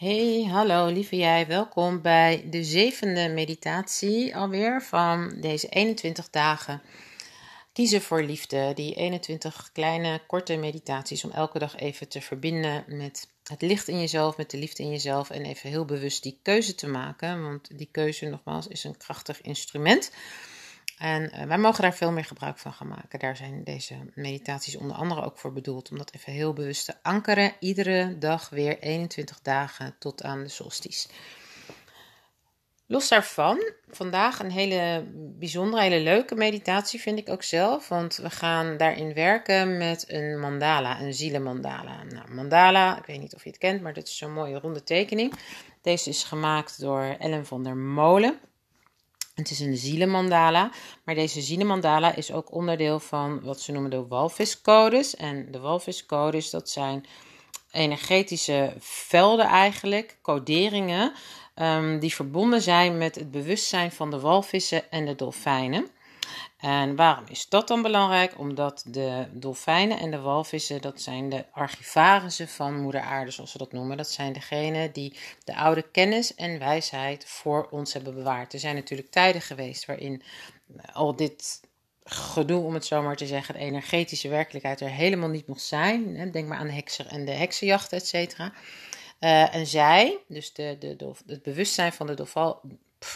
Hey, hallo lieve jij, welkom bij de zevende meditatie alweer van deze 21 dagen. Kiezen voor liefde, die 21 kleine korte meditaties om elke dag even te verbinden met het licht in jezelf, met de liefde in jezelf en even heel bewust die keuze te maken, want die keuze nogmaals is een krachtig instrument. En uh, wij mogen daar veel meer gebruik van gaan maken. Daar zijn deze meditaties onder andere ook voor bedoeld. Om dat even heel bewust te ankeren. Iedere dag weer 21 dagen tot aan de solstice. Los daarvan, vandaag een hele bijzondere, hele leuke meditatie vind ik ook zelf. Want we gaan daarin werken met een mandala, een zielenmandala. Nou, mandala, ik weet niet of je het kent, maar dit is zo'n mooie ronde tekening. Deze is gemaakt door Ellen van der Molen. Het is een zielenmandala, maar deze zielenmandala is ook onderdeel van wat ze noemen de walviscodes. En de walviscodes, dat zijn energetische velden eigenlijk, coderingen, um, die verbonden zijn met het bewustzijn van de walvissen en de dolfijnen. En waarom is dat dan belangrijk? Omdat de dolfijnen en de walvissen, dat zijn de archivarissen van Moeder Aarde, zoals we dat noemen. Dat zijn degenen die de oude kennis en wijsheid voor ons hebben bewaard. Er zijn natuurlijk tijden geweest waarin al dit gedoe, om het zo maar te zeggen, de energetische werkelijkheid er helemaal niet mocht zijn. Denk maar aan de hekser en de heksenjacht, et cetera. Uh, en zij, dus de, de, het bewustzijn van de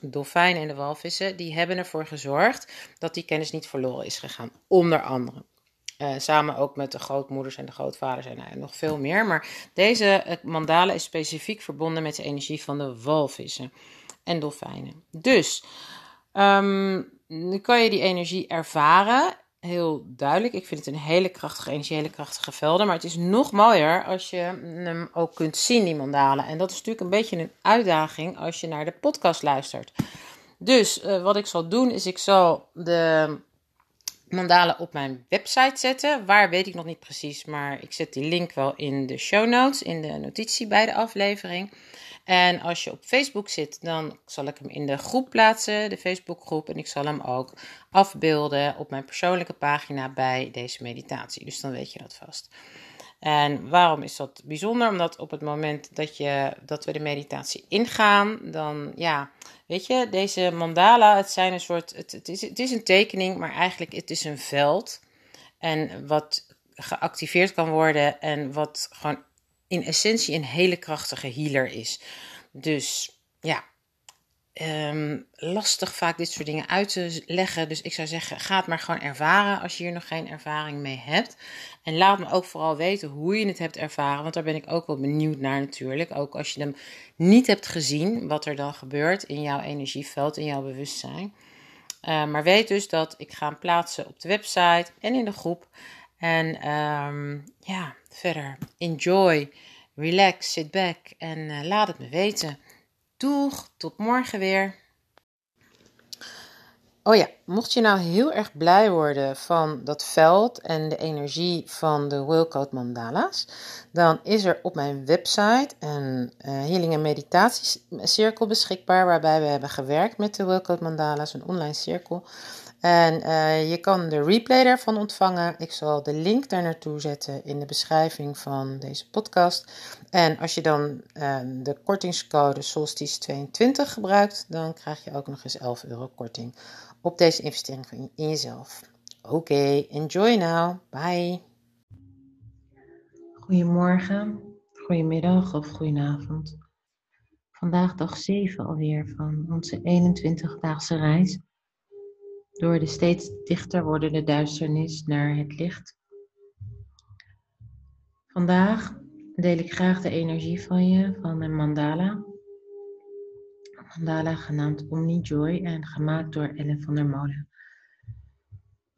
dolfijnen en de walvissen, die hebben ervoor gezorgd dat die kennis niet verloren is gegaan. Onder andere. Uh, samen ook met de grootmoeders en de grootvaders en nou, nog veel meer. Maar deze mandala is specifiek verbonden met de energie van de walvissen en dolfijnen. Dus um, nu kan je die energie ervaren heel duidelijk. Ik vind het een hele krachtige energie, hele krachtige velden. Maar het is nog mooier als je hem ook kunt zien, die mandalen. En dat is natuurlijk een beetje een uitdaging als je naar de podcast luistert. Dus uh, wat ik zal doen, is ik zal de mandalen op mijn website zetten. Waar weet ik nog niet precies, maar ik zet die link wel in de show notes, in de notitie bij de aflevering. En als je op Facebook zit, dan zal ik hem in de groep plaatsen, de Facebookgroep. En ik zal hem ook afbeelden op mijn persoonlijke pagina bij deze meditatie. Dus dan weet je dat vast. En waarom is dat bijzonder? Omdat op het moment dat, je, dat we de meditatie ingaan, dan ja, weet je, deze mandala, het zijn een soort, het, het, is, het is een tekening, maar eigenlijk het is een veld. En wat geactiveerd kan worden en wat gewoon in essentie een hele krachtige healer is. Dus ja, um, lastig vaak dit soort dingen uit te leggen. Dus ik zou zeggen, ga het maar gewoon ervaren als je hier nog geen ervaring mee hebt. En laat me ook vooral weten hoe je het hebt ervaren, want daar ben ik ook wel benieuwd naar natuurlijk. Ook als je hem niet hebt gezien, wat er dan gebeurt in jouw energieveld, in jouw bewustzijn. Uh, maar weet dus dat ik ga plaatsen op de website en in de groep. En um, ja, verder enjoy, relax, sit back en uh, laat het me weten. Doeg, tot morgen weer. Oh ja, mocht je nou heel erg blij worden van dat veld en de energie van de Willcode Mandala's, dan is er op mijn website een uh, healing en meditatiecirkel beschikbaar, waarbij we hebben gewerkt met de Willcode Mandala's, een online cirkel. En uh, je kan de replay daarvan ontvangen. Ik zal de link daar naartoe zetten in de beschrijving van deze podcast. En als je dan uh, de kortingscode Solstice22 gebruikt, dan krijg je ook nog eens 11 euro korting op deze investering in jezelf. Oké, enjoy now. Bye. Goedemorgen, goedemiddag of goedenavond. Vandaag dag 7 alweer van onze 21-daagse reis. Door de steeds dichter wordende duisternis naar het licht. Vandaag deel ik graag de energie van je van een mandala. mandala genaamd Omni Joy en gemaakt door Ellen van der Molen.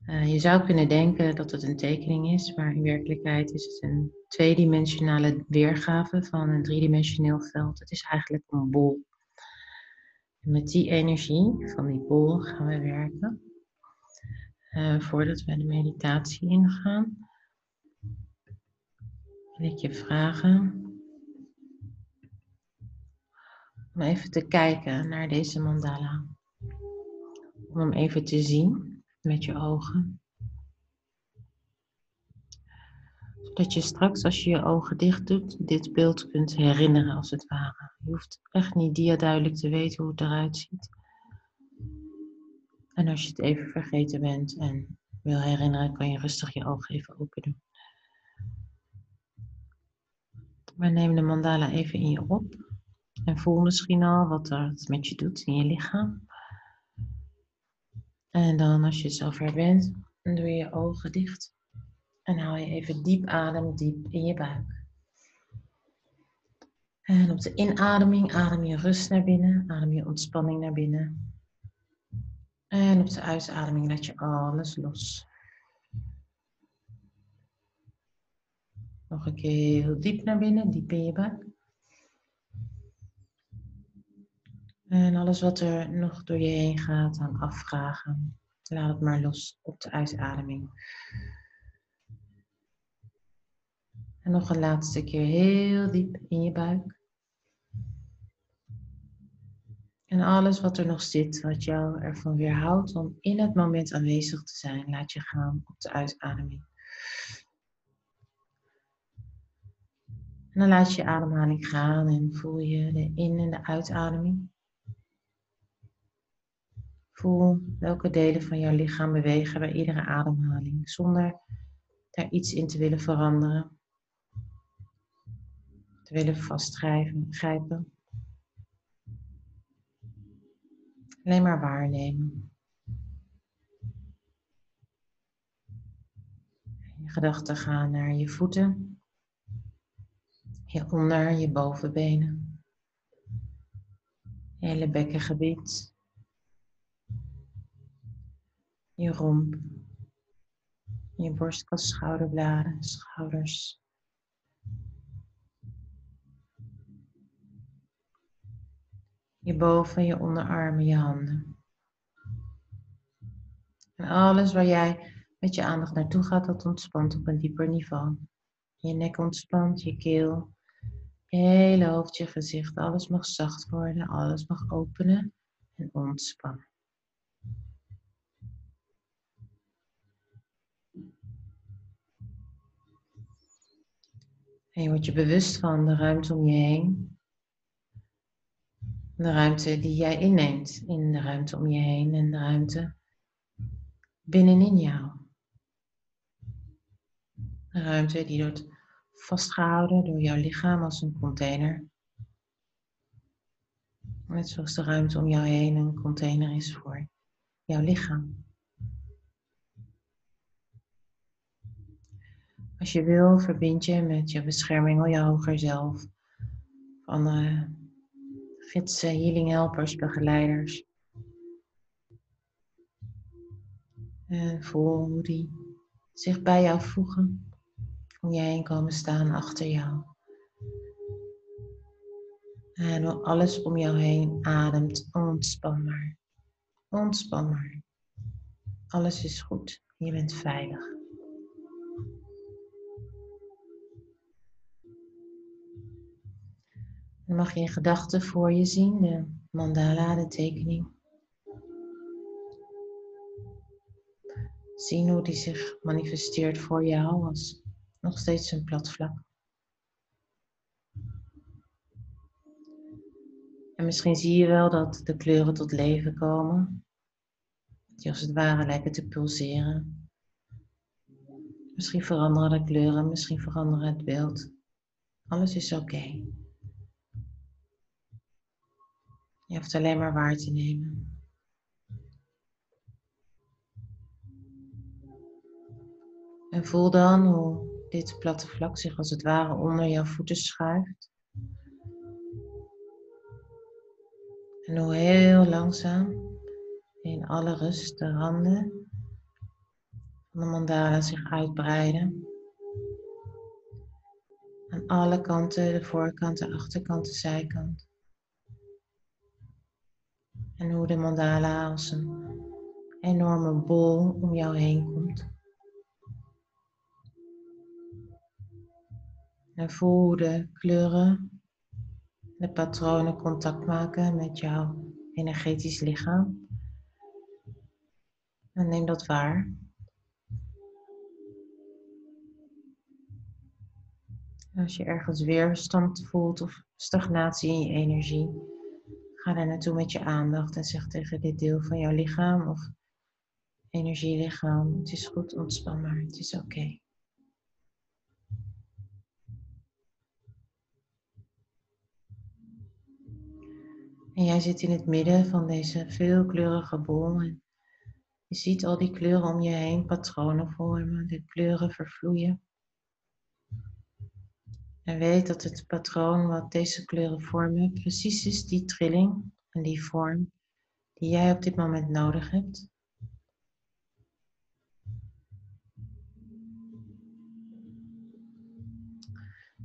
Uh, je zou kunnen denken dat het een tekening is, maar in werkelijkheid is het een tweedimensionale weergave van een driedimensioneel veld. Het is eigenlijk een bol. Met die energie van die bol gaan we werken. Uh, voordat we de meditatie ingaan, wil ik je vragen om even te kijken naar deze mandala. Om hem even te zien met je ogen. Zodat je straks, als je je ogen dicht doet, dit beeld kunt herinneren als het ware. Je hoeft echt niet duidelijk te weten hoe het eruit ziet. En als je het even vergeten bent en wil herinneren, kan je rustig je ogen even open doen. Maar neem de mandala even in je op. En voel misschien al wat het met je doet in je lichaam. En dan als je zover bent, doe je je ogen dicht. En haal je even diep adem, diep in je buik. En op de inademing adem je rust naar binnen, adem je ontspanning naar binnen. En op de uitademing laat je alles los. Nog een keer heel diep naar binnen, diep in je buik. En alles wat er nog door je heen gaat aan afvragen, laat het maar los op de uitademing. En nog een laatste keer heel diep in je buik. En alles wat er nog zit, wat jou ervan weerhoudt om in het moment aanwezig te zijn, laat je gaan op de uitademing. En dan laat je ademhaling gaan en voel je de in- en de uitademing. Voel welke delen van jouw lichaam bewegen bij iedere ademhaling, zonder daar iets in te willen veranderen, te willen vastgrijpen. Alleen maar waarnemen. Je gedachten gaan naar je voeten, je onder, je bovenbenen, je hele bekkengebied je romp, je borstkas, schouderbladen, schouders. Je boven, je onderarmen, je handen. En alles waar jij met je aandacht naartoe gaat, dat ontspant op een dieper niveau. Je nek ontspant, je keel, je hele hoofd, je gezicht. Alles mag zacht worden, alles mag openen en ontspannen. En je wordt je bewust van de ruimte om je heen. De ruimte die jij inneemt in de ruimte om je heen en de ruimte binnenin jou. De ruimte die wordt vastgehouden door jouw lichaam als een container. Net zoals de ruimte om jou heen een container is voor jouw lichaam. Als je wil, verbind je met je bescherming, je hoger zelf. Van gidsen, healing helpers, begeleiders. En voel hoe die zich bij jou voegen. Om je heen komen staan achter jou. En alles om jou heen ademt, ontspan maar. Ontspan maar. Alles is goed. Je bent veilig. Dan mag je in gedachten voor je zien, de mandala, de tekening. Zien hoe die zich manifesteert voor jou als nog steeds een plat vlak. En misschien zie je wel dat de kleuren tot leven komen. Die als het ware lijken te pulseren. Misschien veranderen de kleuren, misschien veranderen het beeld. Alles is oké. Je hoeft alleen maar waar te nemen. En voel dan hoe dit platte vlak zich als het ware onder jouw voeten schuift. En hoe heel langzaam in alle rust de randen van de mandala zich uitbreiden. Aan alle kanten, de voorkant, de achterkant, de zijkant. En hoe de mandala als een enorme bol om jou heen komt. En voel hoe de kleuren, de patronen contact maken met jouw energetisch lichaam. En neem dat waar. Als je ergens weerstand voelt of stagnatie in je energie, ga daar naartoe met je aandacht en zeg tegen dit deel van jouw lichaam of energielichaam: Het is goed, ontspan maar, het is oké. En jij zit in het midden van deze veelkleurige bol. En je ziet al die kleuren om je heen, patronen vormen, de kleuren vervloeien. En weet dat het patroon wat deze kleuren vormen precies is die trilling en die vorm die jij op dit moment nodig hebt.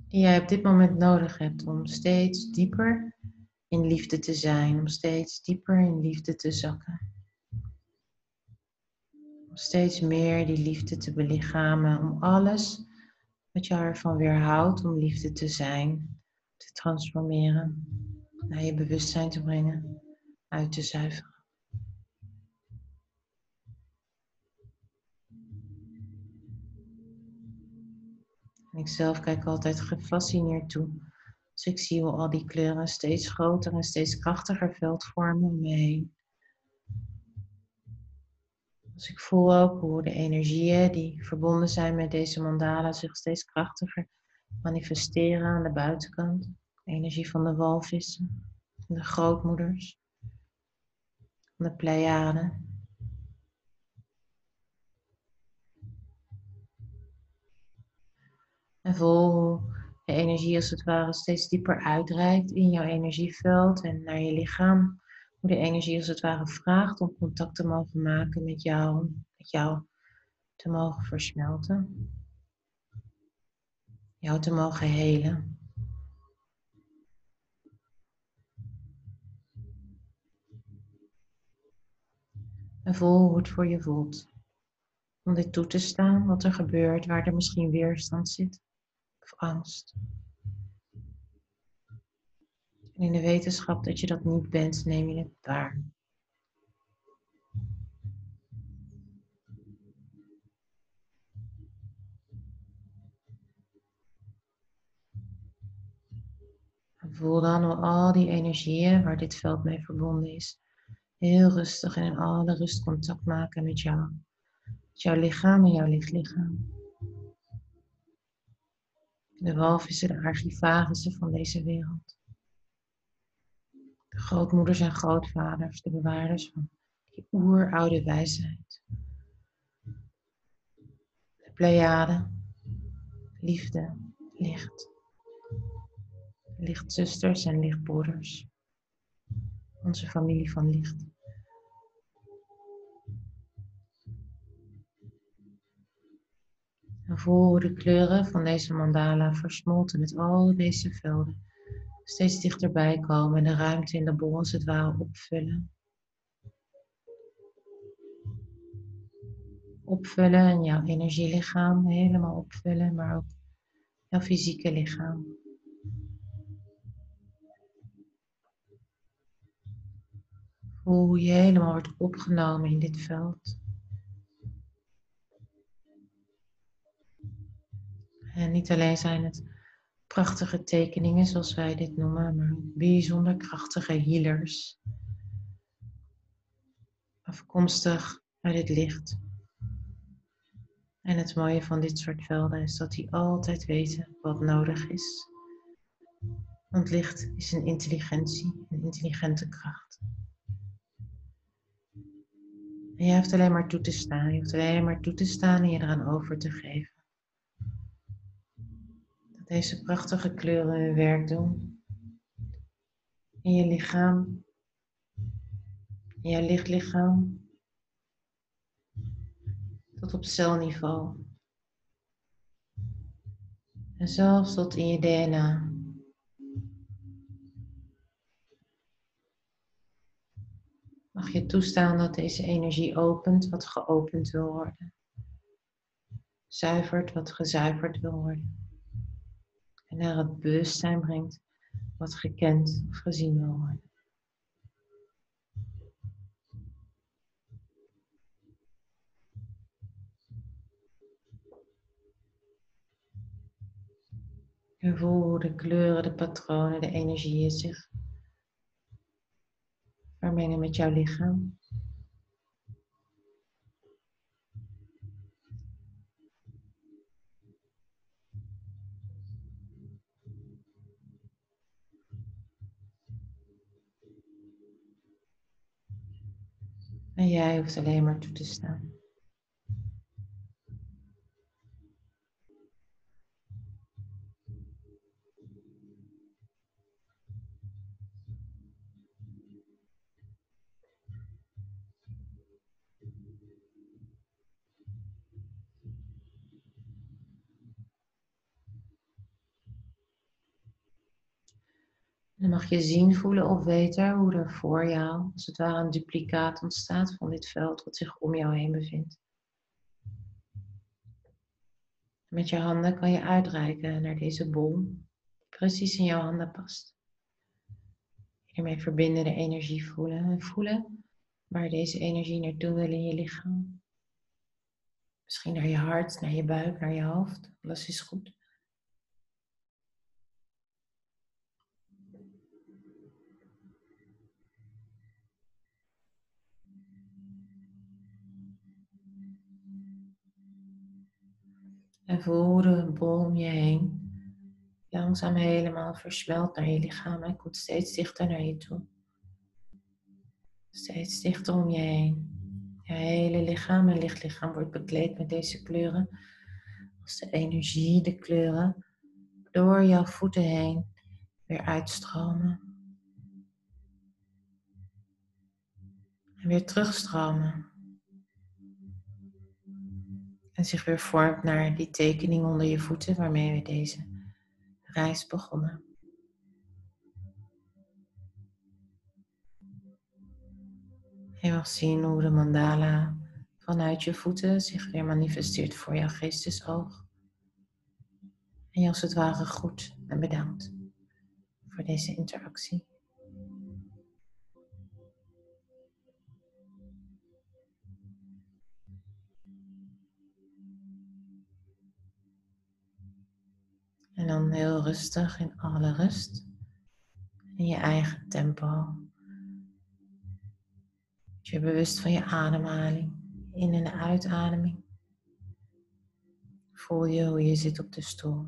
Die jij op dit moment nodig hebt om steeds dieper in liefde te zijn, om steeds dieper in liefde te zakken. Om steeds meer die liefde te belichamen, om alles wat je ervan weerhoudt om liefde te zijn, te transformeren, naar je bewustzijn te brengen, uit te zuiveren. En ik zelf kijk altijd gefascineerd toe. Dus ik zie hoe al die kleuren steeds groter en steeds krachtiger veld vormen om. Dus ik voel ook hoe de energieën die verbonden zijn met deze mandala zich steeds krachtiger manifesteren aan de buitenkant. De energie van de walvissen, de grootmoeders, van de Pleiaden. En voel hoe de energie als het ware steeds dieper uitreikt in jouw energieveld en naar je lichaam hoe de energie als het ware vraagt om contact te mogen maken met jou, met jou te mogen versmelten, jou te mogen helen. En voel hoe het voor je voelt. Om dit toe te staan, wat er gebeurt, waar er misschien weerstand zit of angst. En in de wetenschap dat je dat niet bent, neem je het waar. voel dan al die energieën waar dit veld mee verbonden is, heel rustig en in alle rust contact maken met jou. Met jouw lichaam en jouw lichtlichaam. De walvissen, de archivarissen van deze wereld de grootmoeders en grootvaders, de bewaarders van die oeroude wijsheid. De Pleiade, liefde, licht. Lichtzusters en lichtbroeders. Onze familie van licht. En voel de kleuren van deze mandala versmolten met al deze velden steeds dichterbij komen en de ruimte in de bol als het ware opvullen. Opvullen en jouw energielichaam helemaal opvullen, maar ook jouw fysieke lichaam. Voel hoe je helemaal wordt opgenomen in dit veld. En niet alleen zijn het prachtige tekeningen, zoals wij dit noemen, maar bijzonder krachtige healers. Afkomstig uit het licht. En het mooie van dit soort velden is dat die altijd weten wat nodig is. Want licht is een intelligentie, een intelligente kracht. En je hoeft alleen maar toe te staan. Je hoeft alleen maar toe te staan en je eraan over te geven. Deze prachtige kleuren hun werk doen. In je lichaam. In jouw lichtlichaam. Tot op celniveau. En zelfs tot in je DNA. mag je toestaan dat deze energie opent wat geopend wil worden. Zuivert wat gezuiverd wil worden. Naar het bewustzijn brengt wat gekend of gezien wil worden. En voel de kleuren, de patronen, de energieën zich vermengen met jouw lichaam. En jij hoeft alleen maar toe te staan. Dan mag je zien, voelen of weten hoe er voor jou, als het ware, een duplicaat ontstaat van dit veld wat zich om jou heen bevindt. Met je handen kan je uitreiken naar deze bol, die precies in jouw handen past. Hiermee verbinden de energie voelen en voelen waar deze energie naartoe wil in je lichaam. Misschien naar je hart, naar je buik, naar je hoofd. Alles is goed. En voel de bol om je heen langzaam helemaal versmelt naar je lichaam en komt steeds dichter naar je toe. Steeds dichter om je heen. Je hele lichaam en lichtlichaam wordt bekleed met deze kleuren. Als de energie, de kleuren, door jouw voeten heen weer uitstromen. En weer terugstromen en zich weer vormt naar die tekening onder je voeten waarmee we deze reis begonnen. Je mag zien hoe de mandala vanuit je voeten zich weer manifesteert voor jouw geestesoog. En je als het ware goed en bedankt voor deze interactie. Dan heel rustig in alle rust. In je eigen tempo. Je bewust van je ademhaling. In- en uitademing. Voel je hoe je zit op de stoel.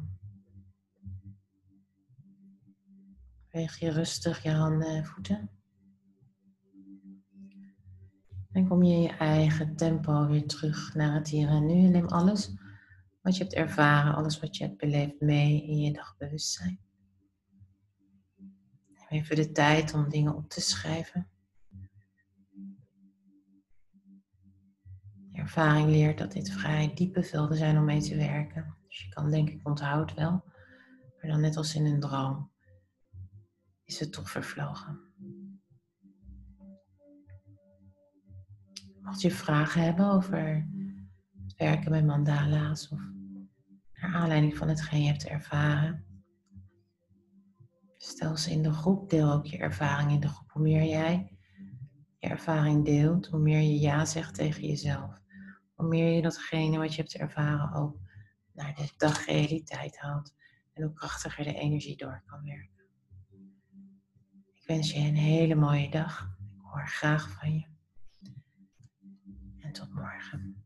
Weeg je rustig je handen en voeten. En kom je in je eigen tempo weer terug naar het hier en nu. En neem alles wat je hebt ervaren, alles wat je hebt beleefd mee in je dagbewustzijn. Neem even de tijd om dingen op te schrijven. De ervaring leert dat dit vrij diepe velden zijn om mee te werken. Dus je kan denk ik onthoud wel, maar dan net als in een droom is het toch vervlogen. Mocht je vragen hebben over werken met mandala's of naar aanleiding van hetgeen je hebt ervaren. Stel ze in de groep, deel ook je ervaring in de groep. Hoe meer jij je ervaring deelt, hoe meer je ja zegt tegen jezelf. Hoe meer je datgene wat je hebt ervaren ook naar de dagrealiteit haalt. En hoe krachtiger de energie door kan werken. Ik wens je een hele mooie dag. Ik hoor graag van je. En tot morgen.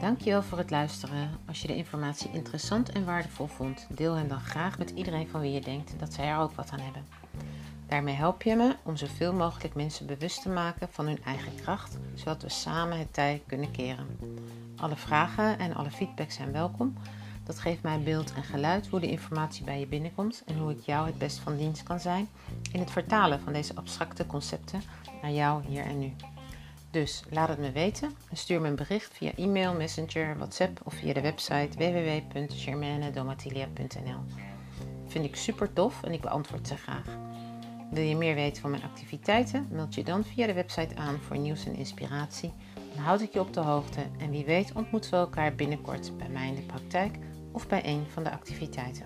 Dankjewel voor het luisteren. Als je de informatie interessant en waardevol vond, deel hem dan graag met iedereen van wie je denkt dat zij er ook wat aan hebben. Daarmee help je me om zoveel mogelijk mensen bewust te maken van hun eigen kracht, zodat we samen het tij kunnen keren. Alle vragen en alle feedback zijn welkom. Dat geeft mij beeld en geluid hoe de informatie bij je binnenkomt en hoe ik jou het best van dienst kan zijn in het vertalen van deze abstracte concepten naar jou hier en nu. Dus laat het me weten en stuur me een bericht via e-mail, messenger, WhatsApp of via de website www.germanedomatilia.nl. Vind ik super tof en ik beantwoord ze graag. Wil je meer weten van mijn activiteiten? Meld je dan via de website aan voor nieuws en inspiratie. Dan houd ik je op de hoogte en wie weet ontmoeten we elkaar binnenkort bij mij in de praktijk of bij een van de activiteiten.